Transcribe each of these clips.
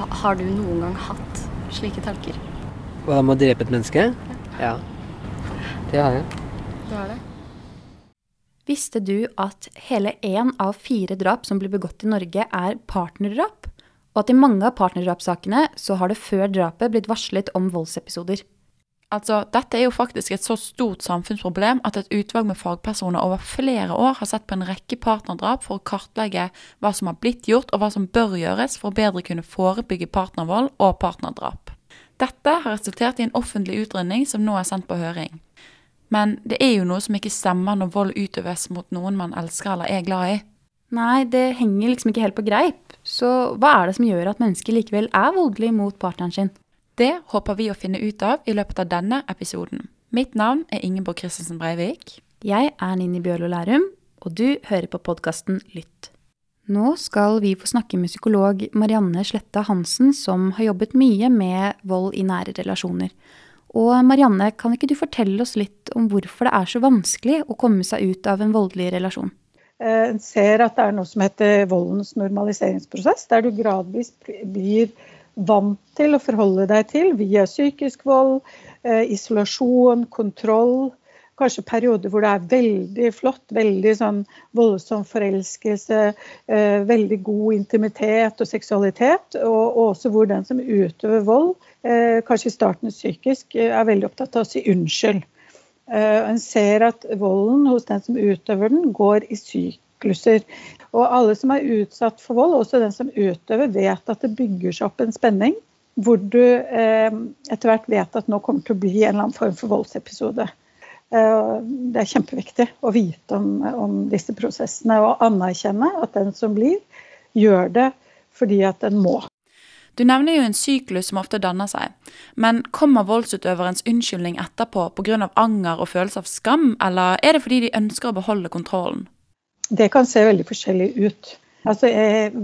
Ha, har du noen gang hatt slike tanker? Hva med å drepe et menneske? Ja. Det har jeg. Du har det? Visste du at hele én av fire drap som blir begått i Norge, er partnerdrap? Og at i mange av partnerdrapssakene så har det før drapet blitt varslet om voldsepisoder. Altså, Dette er jo faktisk et så stort samfunnsproblem at et utvalg med fagpersoner over flere år har sett på en rekke partnerdrap for å kartlegge hva som har blitt gjort og hva som bør gjøres for å bedre kunne forebygge partnervold og partnerdrap. Dette har resultert i en offentlig utredning som nå er sendt på høring. Men det er jo noe som ikke stemmer når vold utøves mot noen man elsker eller er glad i. Nei, det henger liksom ikke helt på greip. Så hva er det som gjør at mennesker likevel er voldelige mot partneren sin? Det håper vi å finne ut av i løpet av denne episoden. Mitt navn er Ingeborg Christensen Breivik. Jeg er Nini Bjørlo Lærum, og du hører på podkasten Lytt. Nå skal vi få snakke med psykolog Marianne Sletta Hansen, som har jobbet mye med vold i nære relasjoner. Og Marianne, kan ikke du fortelle oss litt om hvorfor det er så vanskelig å komme seg ut av en voldelig relasjon? En ser at det er noe som heter voldens normaliseringsprosess, der du gradvis blir vant til å forholde deg til via psykisk vold, eh, isolasjon, kontroll. Kanskje perioder hvor det er veldig flott, veldig sånn voldsom forelskelse, eh, veldig god intimitet og seksualitet. Og, og også hvor den som utøver vold, eh, kanskje i starten psykisk, er veldig opptatt av å si unnskyld. En ser at volden hos den som utøver den, går i sykluser. Og alle som er utsatt for vold, også den som utøver, vet at det bygger seg opp en spenning. Hvor du eh, etter hvert vet at nå kommer til å bli en eller annen form for voldsepisode. Eh, det er kjempeviktig å vite om, om, disse prosessene og anerkjenne at den som blir, gjør det fordi at den må. Du nevner jo en syklus som ofte danner seg. Men kommer voldsutøverens unnskyldning etterpå pga. anger og følelse av skam, eller er det fordi de ønsker å beholde kontrollen? Det kan se veldig forskjellig ut. Altså,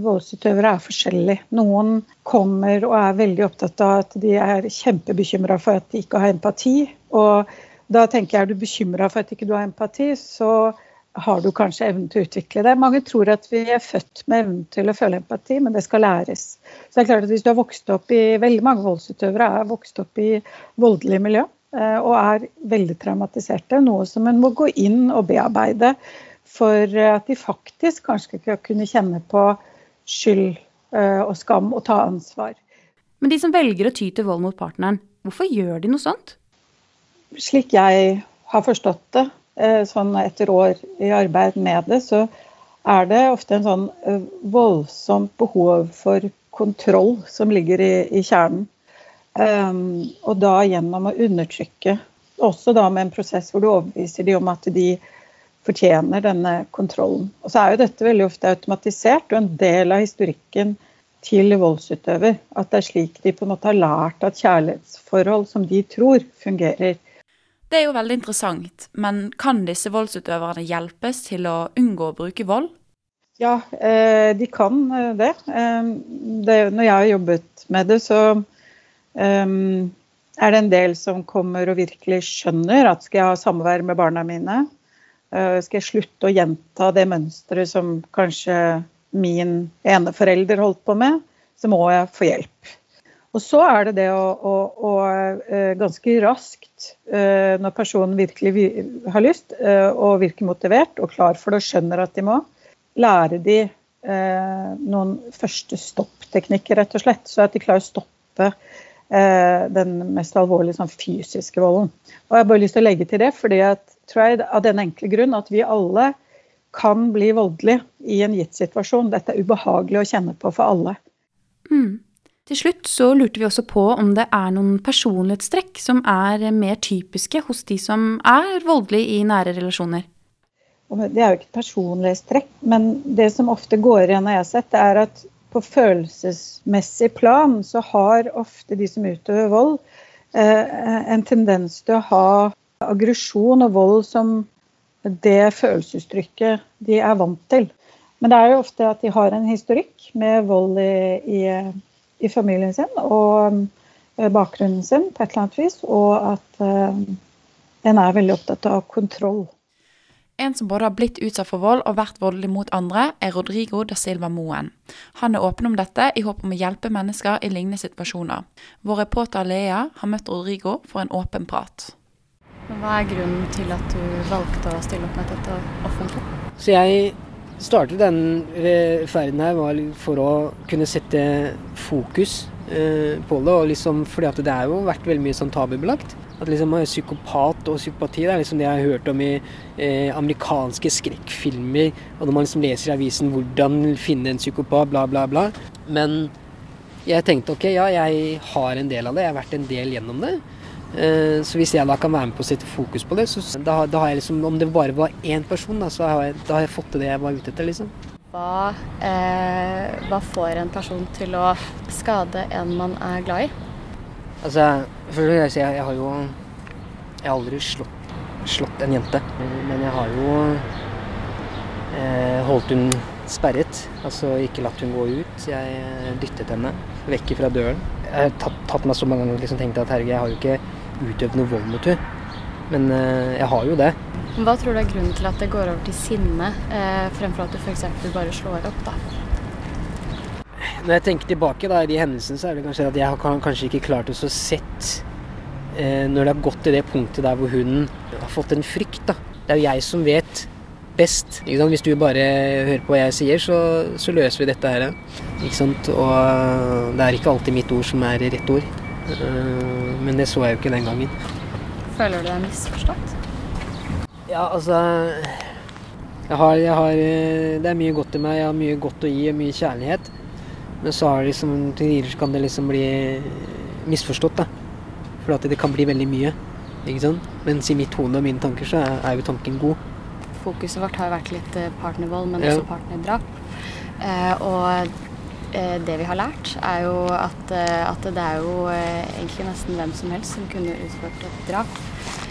Voldsutøvere er forskjellige. Noen kommer og er veldig opptatt av at de er kjempebekymra for at de ikke har empati. Og da tenker jeg er du bekymra for at ikke du har empati, så har du kanskje evnen til å utvikle det. Mange tror at vi er født med evnen til å føle empati, men det skal læres. Så det er klart at Hvis du har vokst opp i veldig mange voldsutøvere er vokst opp i voldelig miljø eh, og er veldig traumatiserte, noe som en må gå inn og bearbeide for at de faktisk kanskje skal kunne kjenne på skyld eh, og skam og ta ansvar. Men de som velger å ty til vold mot partneren, hvorfor gjør de noe sånt? Slik jeg har forstått det, eh, sånn etter år i arbeid med det, så er det ofte en sånn eh, voldsomt behov for kontroll som ligger i, i kjernen. Um, og da gjennom å undertrykke, også da med en prosess hvor du overbeviser de om at de fortjener denne kontrollen. Og så er jo dette veldig ofte automatisert og en del av historikken til voldsutøver. At det er slik de på en måte har lært at kjærlighetsforhold som de tror fungerer. Det er jo veldig interessant, men kan disse voldsutøverne hjelpes til å unngå å bruke vold? Ja, eh, de kan eh, det. Eh, det når jeg har jobbet med det, så er det en del som kommer og virkelig skjønner at skal jeg ha samvær med barna mine, skal jeg slutte å gjenta det mønsteret som kanskje min ene forelder holdt på med, så må jeg få hjelp. Og så er det det å, å, å eh, ganske raskt, eh, når personen virkelig har lyst og virker motivert og klar for det og skjønner at de må, lære de noen første stoppteknikker, rett og slett. Så at de klarer å stoppe den mest alvorlige sånn, fysiske volden. Og jeg har bare lyst til å legge til det, fordi at tror jeg, av den enkle grunn at vi alle kan bli voldelige i en gitt situasjon. Dette er ubehagelig å kjenne på for alle. Mm. Til slutt så lurte vi også på om det er noen personlighetstrekk som er mer typiske hos de som er voldelige i nære relasjoner. Det er jo ikke et personlighetstrekk, men det som ofte går igjen når jeg har sett, er at på følelsesmessig plan så har ofte de som utøver vold, eh, en tendens til å ha aggresjon og vold som det følelsesuttrykket de er vant til. Men det er jo ofte at de har en historikk med vold i, i, i familien sin og eh, bakgrunnen sin på et eller annet vis, og at uh, en er veldig opptatt av kontroll. En som både har blitt utsatt for vold og vært voldelig mot andre, er Rodrigo da Silva Moen. Han er åpen om dette i håp om å hjelpe mennesker i lignende situasjoner. Vår reporter Lea har møtt Rodrigo for en åpen prat. Hva er grunnen til at du valgte å stille opp med dette offentlig? Så jeg startet den eh, ferden her for å kunne sette fokus eh, på det. og liksom, fordi det har jo vært veldig mye sånn tabubelagt. At liksom Psykopat og psykopati det er liksom det jeg har hørt om i eh, amerikanske skrekkfilmer. Og når man liksom leser i avisen 'hvordan finne en psykopat', bla, bla, bla. Men jeg tenkte ok, ja, jeg har en del av det. Jeg har vært en del gjennom det. Eh, så hvis jeg da kan være med på å sette fokus på det, så da, da har jeg liksom Om det bare var én person, da, så har jeg, da har jeg fått til det jeg var ute etter, liksom. Hva, eh, hva får en person til å skade en man er glad i? Altså, for jeg, jeg, jeg har jo Jeg har aldri slått, slått en jente. Men jeg har jo eh, holdt hun sperret. Altså ikke latt hun gå ut. Jeg eh, dyttet henne vekk fra døren. Jeg har tatt, tatt meg så mange ganger og liksom tenkt at herregud, jeg har jo ikke utøvd noe vold mot henne. Men eh, jeg har jo det. Hva tror du er grunnen til at det går over til sinne, eh, fremfor at du f.eks. bare slår opp? da? Når jeg tenker tilbake da, i de hendelsene, så er det kanskje at jeg har kanskje ikke klart å sett eh, når det har gått til det punktet der hvor hun har fått en frykt. da. Det er jo jeg som vet best. Hvis du bare hører på hva jeg sier, så, så løser vi dette her. Ikke sant? Og eh, det er ikke alltid mitt ord som er rett ord. Uh, men det så jeg jo ikke den gangen. Føler du deg misforstått? Ja, altså jeg har, jeg har, eh, Det er mye godt i meg. Jeg har mye godt å gi og mye kjærlighet. Men så har det liksom, til tider kan det liksom bli misforstått. da. For at det kan bli veldig mye. ikke sant? Mens i mitt hode og mine tanker så er, jo tanken god. Fokuset vårt har vært litt partnervold, men Ja. også partnerdrap. Eh, og eh, det vi har lært, er jo at, eh, at det er jo eh, egentlig nesten hvem som helst som kunne utført et drap.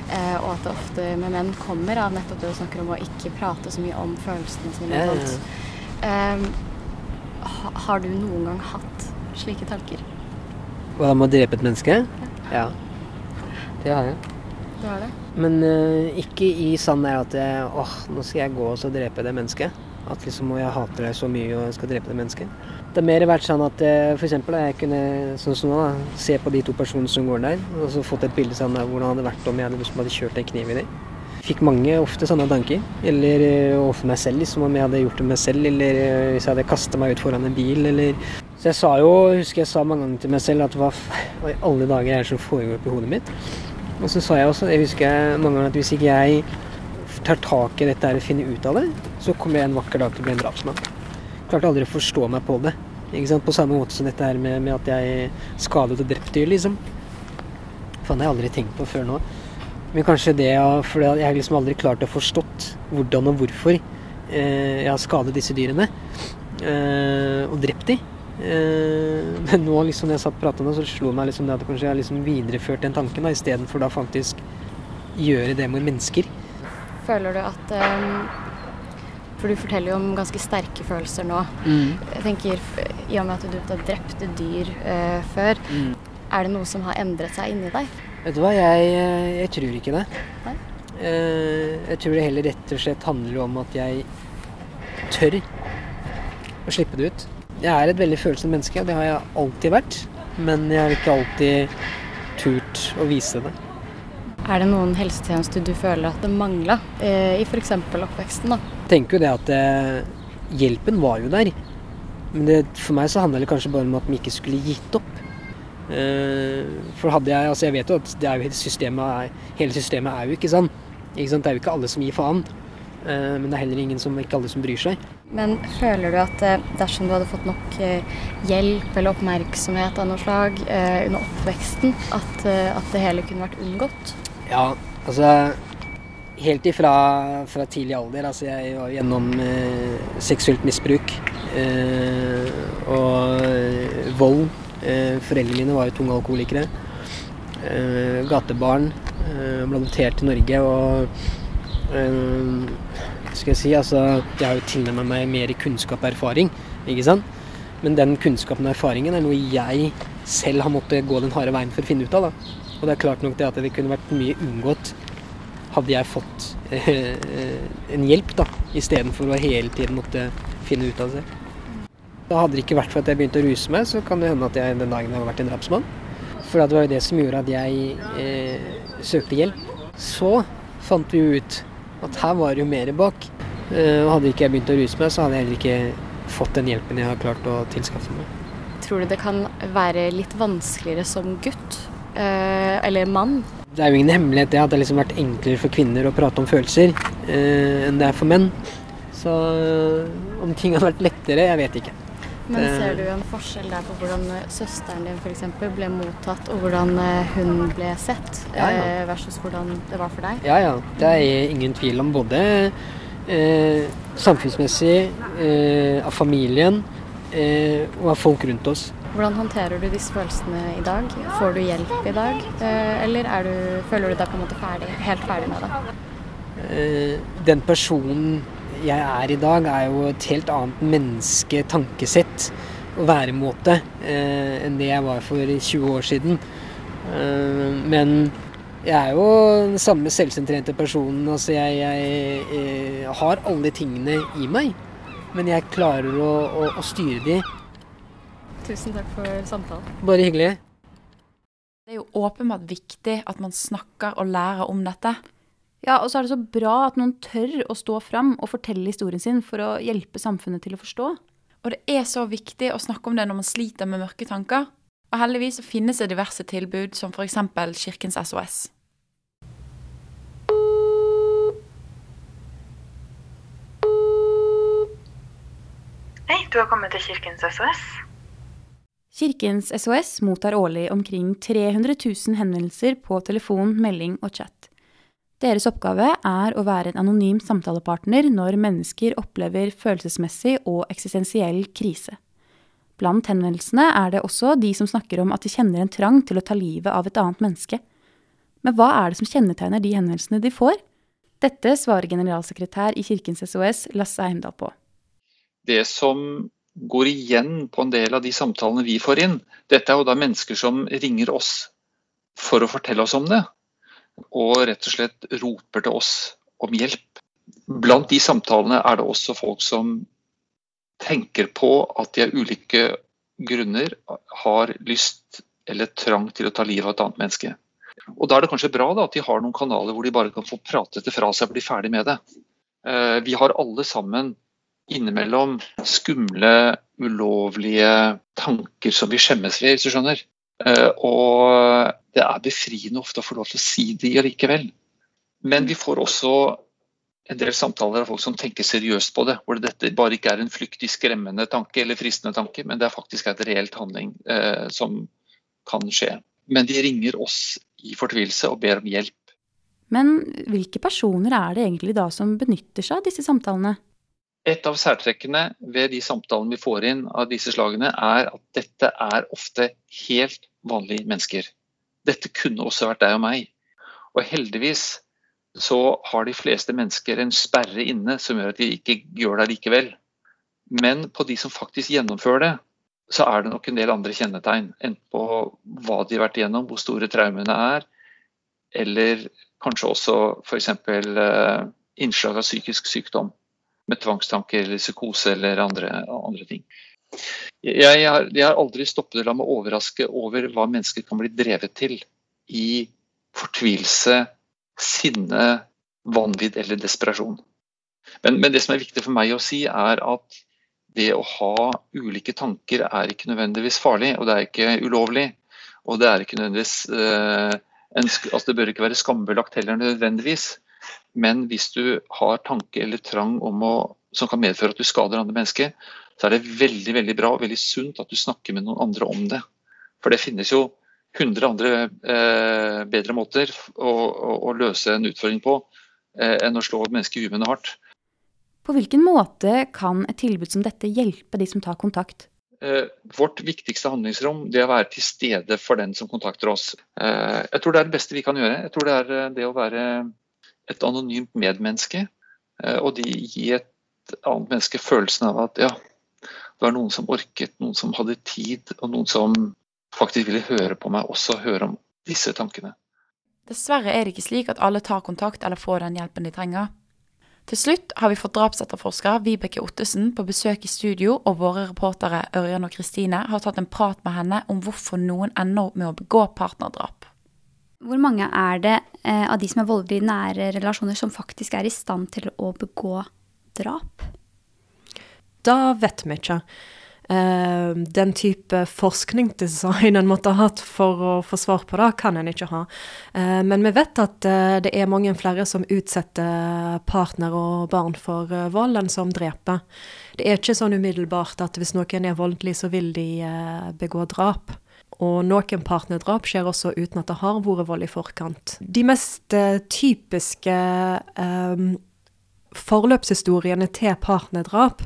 Eh, og at det ofte med menn kommer av nettopp det du snakker om å ikke prate så mye om følelsene sine. Ja, ja, ja, sånt. Eh, har du noen gang hatt slike tanker? Hva med å drepe et menneske? Ja. Det har jeg. Det har det? Men uh, ikke i sann er at jeg, åh, nå skal jeg gå og så drepe det mennesket. At liksom, jeg hater deg så mye og jeg skal drepe det mennesket. Det har mer vært sånn at eh, da, jeg kunne sånn som nå, da, se på de to personene som går der, og så fått et bilde sånn, av hvordan det hadde vært om jeg hadde, liksom, hadde kjørt en kniv i dem. Fikk mange ofte sånne tanker. Eller eh, overfor meg selv, liksom, om jeg hadde gjort det meg selv, eller eh, hvis jeg hadde kasta meg ut foran en bil, eller Så jeg sa jo, husker jeg sa mange ganger til meg selv at hva, hva i alle dager er det som foregår oppi hodet mitt? Og så sa jeg også, jeg husker jeg mange ganger at hvis ikke jeg tar tak i dette her og finner ut av det, så kommer jeg en vakker dag til å bli en drapsmann. Klarte aldri å forstå meg på det. På samme måte som dette her med, med at jeg skadet og drept dyr, liksom. Faen, det har jeg aldri tenkt på før nå. Men kanskje det, for jeg har liksom aldri klart å forstått hvordan og hvorfor eh, jeg har skadet disse dyrene. Eh, og drept de. Eh, men nå liksom når jeg satt og pratet med så slo det meg liksom det at kanskje jeg har liksom videreført den tanken da, istedenfor da faktisk gjøre det med mennesker. Føler du at eh, For du forteller jo om ganske sterke følelser nå. Jeg tenker, I og med at du har drept dyr uh, før, er det noe som har endret seg inni deg? Vet du hva, jeg, eh, jeg tror ikke det. Nei? Uh, jeg tror det heller rett og slett handler om at jeg tør å slippe det ut. Jeg er et veldig følsomt menneske, og det har jeg alltid vært. Men jeg har ikke alltid turt å vise det. Er det noen helsetjenester du føler at det mangla eh, i f.eks. oppveksten? da? Tenker jo det at eh, hjelpen var jo der. Men det, for meg så handler det kanskje bare om at vi ikke skulle gitt opp. Eh, for hadde jeg Altså, jeg vet jo at det jo hele systemet er, hele systemet er jo ikke sånn. Ikke sant? Det er jo ikke alle som gir faen. Eh, men det er heller ingen som, ikke alle som bryr seg. Men føler du at eh, dersom du hadde fått nok eh, hjelp eller oppmerksomhet av noe slag eh, under oppveksten, at, at det hele kunne vært unngått? Ja, altså Helt ifra fra tidlig alder. Altså jeg var gjennom eh, seksuelt misbruk eh, og vold. Eh, foreldrene mine var jo tunge alkoholikere. Eh, gatebarn. Eh, ble adoptert til Norge og eh, skal jeg si? Altså, jeg har jo tilnærmet meg mer kunnskap og erfaring, ikke sant? Men den kunnskapen og erfaringen er noe jeg selv har måttet gå den harde veien for å finne ut av. da. Og det er klart nok det at det kunne vært mye unngått hadde jeg fått eh, en hjelp, da, istedenfor å hele tiden måtte finne ut av det. Da hadde det ikke vært for at jeg begynte å ruse meg, så kan det hende at jeg den dagen hadde vært en drapsmann. For det var jo det som gjorde at jeg eh, søkte hjelp. Så fant vi jo ut at her var det jo mer bak. Eh, hadde ikke jeg begynt å ruse meg, så hadde jeg heller ikke fått den hjelpen jeg har klart å tilskaffe meg. Tror du det kan være litt vanskeligere som gutt eh, eller mann? Det er jo ingen hemmelighet det at det har liksom vært enklere for kvinner å prate om følelser eh, enn det er for menn. Så eh, om ting hadde vært lettere, jeg vet ikke. Men ser du en forskjell der på hvordan søsteren din f.eks. ble mottatt, og hvordan eh, hun ble sett, Ja, ja. eh, versus hvordan det var for deg? Ja, ja. Det er ingen tvil om både eh, samfunnsmessig, eh, av familien eh, og av folk rundt oss. Hvordan håndterer du disse følelsene i dag? Får du hjelp i dag, eh, eller er du, føler du deg på en måte ferdig, helt ferdig med det? Eh, den personen jeg er i dag, er jo et helt annet menneske, tankesett og væremåte eh, enn det jeg var for 20 år siden. Men jeg er jo den samme selvsentrerte personen. Altså jeg, jeg jeg har alle tingene i meg, men jeg klarer å, å, å styre de. Tusen takk for samtalen. Bare hyggelig. Det er jo åpenbart viktig at man snakker og lærer om dette. Ja, og så er det så bra at noen tør å stå fram og fortelle historien sin for å hjelpe samfunnet til å forstå. Og det er så viktig å snakke om det når man sliter med mørke tanker. Og heldigvis så finnes det diverse tilbud, som f.eks. Kirkens SOS. Hei, du har kommet til Kirkens SOS. Kirkens SOS mottar årlig omkring 300 000 henvendelser på telefon, melding og chat. Deres oppgave er å være en anonym samtalepartner når mennesker opplever følelsesmessig og eksistensiell krise. Blant henvendelsene er det også de som snakker om at de kjenner en trang til å ta livet av et annet menneske. Men hva er det som kjennetegner de henvendelsene de får? Dette svarer generalsekretær i Kirkens SOS, Lasse Heimdal, på. det som går igjen på en del av de samtalene vi får inn, dette er jo da mennesker som ringer oss for å fortelle oss om det, og rett og slett roper til oss om hjelp. Blant de samtalene er det også folk som tenker på at de av ulike grunner har lyst eller trang til å ta livet av et annet menneske. Og Da er det kanskje bra da, at de har noen kanaler hvor de bare kan få prate det fra seg og bli ferdig med det. Eh, Vi har alle sammen innimellom skumle, ulovlige tanker som vi skjemmes ved, hvis du skjønner. Eh, Og det er befriende ofte å få lov til å si de allikevel. Men vi får også en del samtaler av folk som tenker seriøst på det. Hvor dette bare ikke er en flyktig skremmende tanke eller fristende tanke, men det er faktisk et reelt handling eh, som kan skje. Men de ringer oss i fortvilelse og ber om hjelp. Men hvilke personer er det egentlig da som benytter seg av disse samtalene? Et av særtrekkene ved de samtalene vi får inn av disse slagene, er at dette er ofte helt vanlige mennesker. Dette kunne også vært deg og meg. Og heldigvis så har de fleste mennesker en sperre inne som gjør at de ikke gjør det likevel. Men på de som faktisk gjennomfører det, så er det nok en del andre kjennetegn. Enten på hva de har vært igjennom, hvor store traumene er, eller kanskje også f.eks. Eh, innslag av psykisk sykdom med tvangstanker eller psykose eller andre, andre ting. Jeg har, jeg har aldri stoppet å la meg overraske over hva mennesker kan bli drevet til i fortvilelse, sinne, vanvidd eller desperasjon. Men, men det som er viktig for meg å si, er at det å ha ulike tanker er ikke nødvendigvis farlig, og det er ikke ulovlig. Og det er ikke nødvendigvis eh, en, altså Det bør ikke være skambelagt heller nødvendigvis. Men hvis du har tanke eller trang om å, som kan medføre at du skader andre mennesker, så er det veldig veldig bra og veldig sunt at du snakker med noen andre om det. For det finnes jo 100 andre eh, bedre måter å, å, å løse en utfordring på eh, enn å slå et menneske i huet med hardt. På hvilken måte kan et tilbud som dette hjelpe de som tar kontakt? Eh, vårt viktigste handlingsrom det er å være til stede for den som kontakter oss. Eh, jeg tror det er det beste vi kan gjøre. Jeg tror det er eh, det å være et anonymt medmenneske. eh, og de gir et annet menneske følelsen av at ja, det var noen som orket, noen som hadde tid, og noen som faktisk ville høre på meg, også høre om disse tankene. Dessverre er det ikke slik at alle tar kontakt eller får den hjelpen de trenger. Til slutt har vi fått drapsetterforsker Vibeke Ottesen på besøk i studio, og våre reportere Ørjan og Kristine har tatt en prat med henne om hvorfor noen ender opp med å begå partnerdrap. Hvor mange er det av de som er voldelige i nære relasjoner, som faktisk er i stand til å begå drap? Da vet vi ikke. Uh, den type forskningsdesign en måtte ha hatt for å få svar på det, kan en ikke ha. Uh, men vi vet at uh, det er mange flere som utsetter partner og barn for vold, enn som dreper. Det er ikke sånn umiddelbart at hvis noen er voldelig, så vil de begå drap. Og noen partnerdrap skjer også uten at det har vært vold i forkant. De mest typiske forløpshistoriene til partnerdrap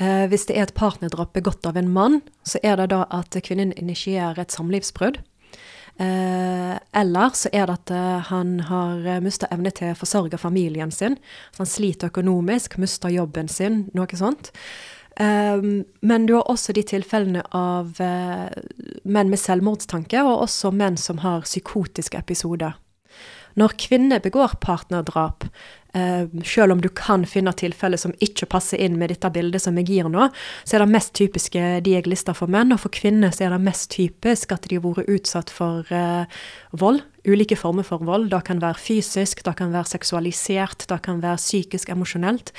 Eh, hvis det er et partnerdrap begått av en mann, så er det da at kvinnen initierer et samlivsbrudd. Eh, eller så er det at eh, han har mista evne til å forsørge familien sin. Så han sliter økonomisk, mister jobben sin, noe sånt. Um, men du har også de tilfellene av uh, menn med selvmordstanke, og også menn som har psykotiske episoder. Når kvinner begår partnerdrap, Uh, selv om du kan finne tilfeller som ikke passer inn med dette bildet som jeg gir nå, så er det mest typiske de jeg lister for menn, og for kvinner så er det mest typisk at de har vært utsatt for uh, vold. Ulike former for vold. Det kan være fysisk, det kan være seksualisert, det kan være psykisk, emosjonelt.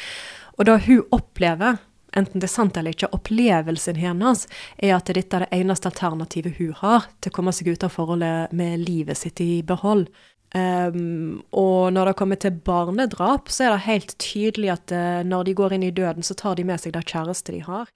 Og det hun opplever, enten det er sant eller ikke, opplevelsen hennes er at dette er det eneste alternativet hun har til å komme seg ut av forholdet med livet sitt i behold. Um, og når det kommer til barnedrap, så er det helt tydelig at uh, når de går inn i døden, så tar de med seg det kjæreste de har.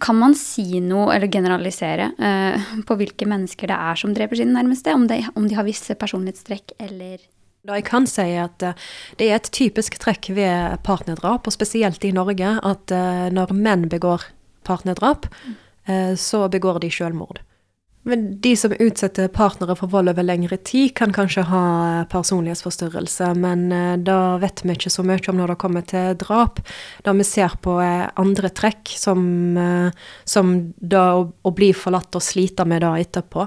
Kan man si noe, eller generalisere, uh, på hvilke mennesker det er som dreper sine nærmeste? Om de, om de har visse personlighetstrekk, eller Det jeg kan si, at uh, det er et typisk trekk ved partnerdrap, og spesielt i Norge, at når menn begår partnerdrap, mm. så begår de selvmord. Men de som utsetter partnere for vold over lengre tid, kan kanskje ha personlighetsforstyrrelse, men eh, da vet vi ikke så mye om når det kommer til drap. Da vi ser på andre trekk, som, eh, som å, å, bli forlatt og slite med det etterpå.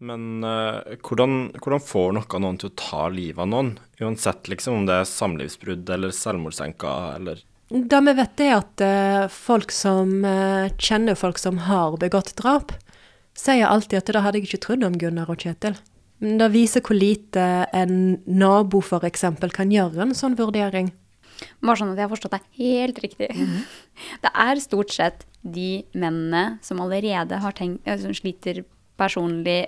Men uh, hvordan, hvordan, får noe noen til å ta livet av noen, uansett liksom om det er samlivsbrudd eller selvmordsenka eller Det vi vet, er at uh, folk som uh, kjenner folk som har begått drap, sier alltid at det hadde jeg ikke trodd om Gunnar og Kjetil. Men det viser hvor lite en nabo f.eks. kan gjøre en sånn vurdering. Bare sånn at jeg har forstått deg helt riktig. Mm -hmm. Det er stort sett de mennene som allerede har tenkt, som sliter personlig,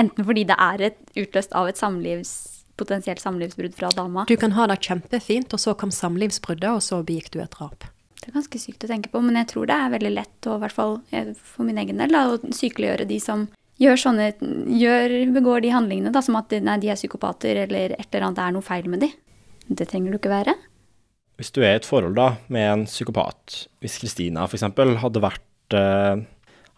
enten fordi det er et, utløst av et samlivs, potensielt samlivsbrudd fra dama. Du kan ha det kjempefint, og så kom samlivsbruddet, og så begikk du et drap. Det er ganske sykt å tenke på, men jeg tror det er veldig lett, og i hvert fall for min egen del, da, å sykeliggjøre de som gjør sånne, gjør, begår de handlingene da, som at nei, de er psykopater eller et eller annet, det er noe feil med de. Det trenger du ikke være. Hvis du er i et forhold da, med en psykopat, hvis Kristina f.eks. Hadde, vært, eh,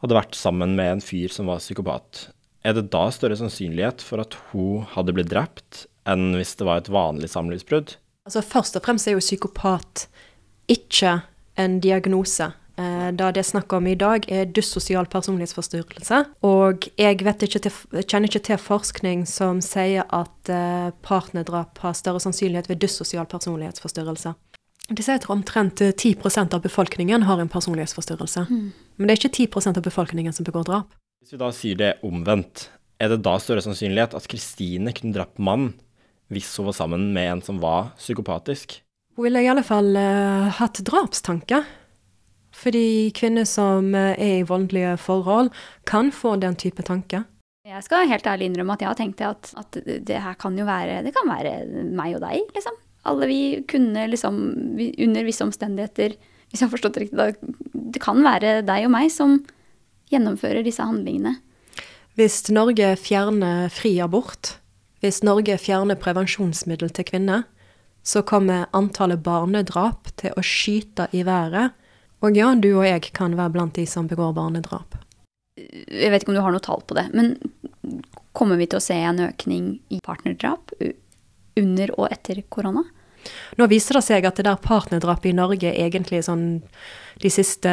hadde vært sammen med en fyr som var psykopat, er det da større sannsynlighet for at hun hadde blitt drept, enn hvis det var et vanlig samlivsbrudd? Altså Først og fremst er jo psykopat ikke en diagnose. Da det jeg snakker om i dag, er dyssosial personlighetsforstyrrelse. Og jeg ikke til, kjenner ikke til forskning som sier at eh, partnerdrap har større sannsynlighet ved dyssosial personlighetsforstyrrelse. De sier at omtrent 10% av befolkningen har en personlighetsforstyrrelse. Mm. Men det er ikke 10% av befolkningen som begår drap. Hvis vi da sier det omvendt, er det da større sannsynlighet at Kristine kunne drept mann hvis hun var sammen med en som var psykopatisk? Hun ville i alle fall uh, hatt drapstanker. Fordi kvinner som uh, er i voldelige forhold, kan få den type tanker. Jeg skal helt ærlig innrømme at jeg har tenkt at, at det her kan jo være Det kan være meg og deg, liksom. Alle vi kunne liksom under visse omstendigheter Hvis jeg har forstått det riktig, da Det kan være deg og meg som gjennomfører disse handlingene. Hvis Norge fjerner fri abort, hvis Norge fjerner prevensjonsmiddel til kvinner, så kommer antallet barnedrap til å skyte i været. Og ja, du og jeg kan være blant de som begår barnedrap. Jeg vet ikke om du har noe tall på det, men kommer vi til å se en økning i partnerdrap under og etter korona? Nå viser det seg at det der partnerdrapet i Norge egentlig sånn de siste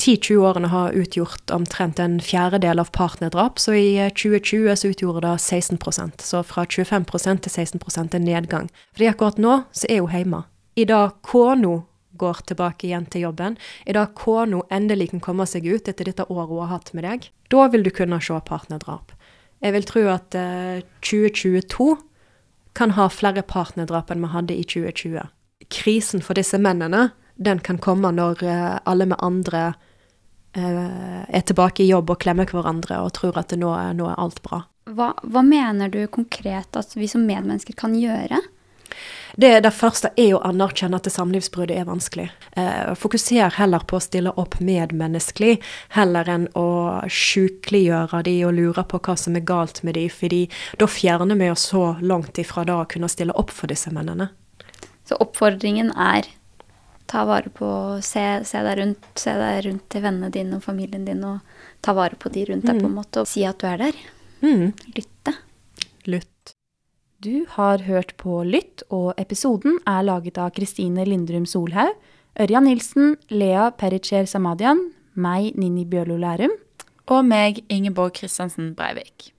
10-20 årene har utgjort omtrent en fjerdedel av partnerdrap, så i 2020 så utgjorde det 16% Så fra 25% til 16% en nedgang. Fordi akkurat nå så er hun hjemme. I dag kona går tilbake igjen til jobben, i dag kona endelig kan komme seg ut etter dette året hun har hatt med deg, da vil du kunne se partnerdrap. Jeg vil tro at eh, 2022 kan ha flere partnerdrap enn vi hadde i 2020. Krisen for disse mennene den kan komme når eh, alle med andre eh, er tilbake i jobb og klemmer hverandre og tror at nå, nå er alt bra. Hva, hva mener du konkret at vi som medmennesker kan gjøre? Det, det første er å anerkjenne at samlivsbruddet er vanskelig. Eh, fokuser heller på å stille opp medmenneskelig, heller enn å sykeliggjøre de og lure på hva som er galt med de, fordi da fjerner vi oss så langt ifra da å kunne stille opp for disse mennene. Så oppfordringen er ta vare på Se, se deg rundt, se deg rundt til vennene dine og familien din, og ta vare på de rundt deg, på en måte, og si at du er der. Mm. Lytte. Lytt. Du har hørt på Lytt, og episoden er laget av Kristine Lindrum Solhaug, Ørjan Nilsen, Lea Pericher Samadian, meg, Nini Bjørlo Lærum. Og meg, Ingeborg Kristiansen Breivik.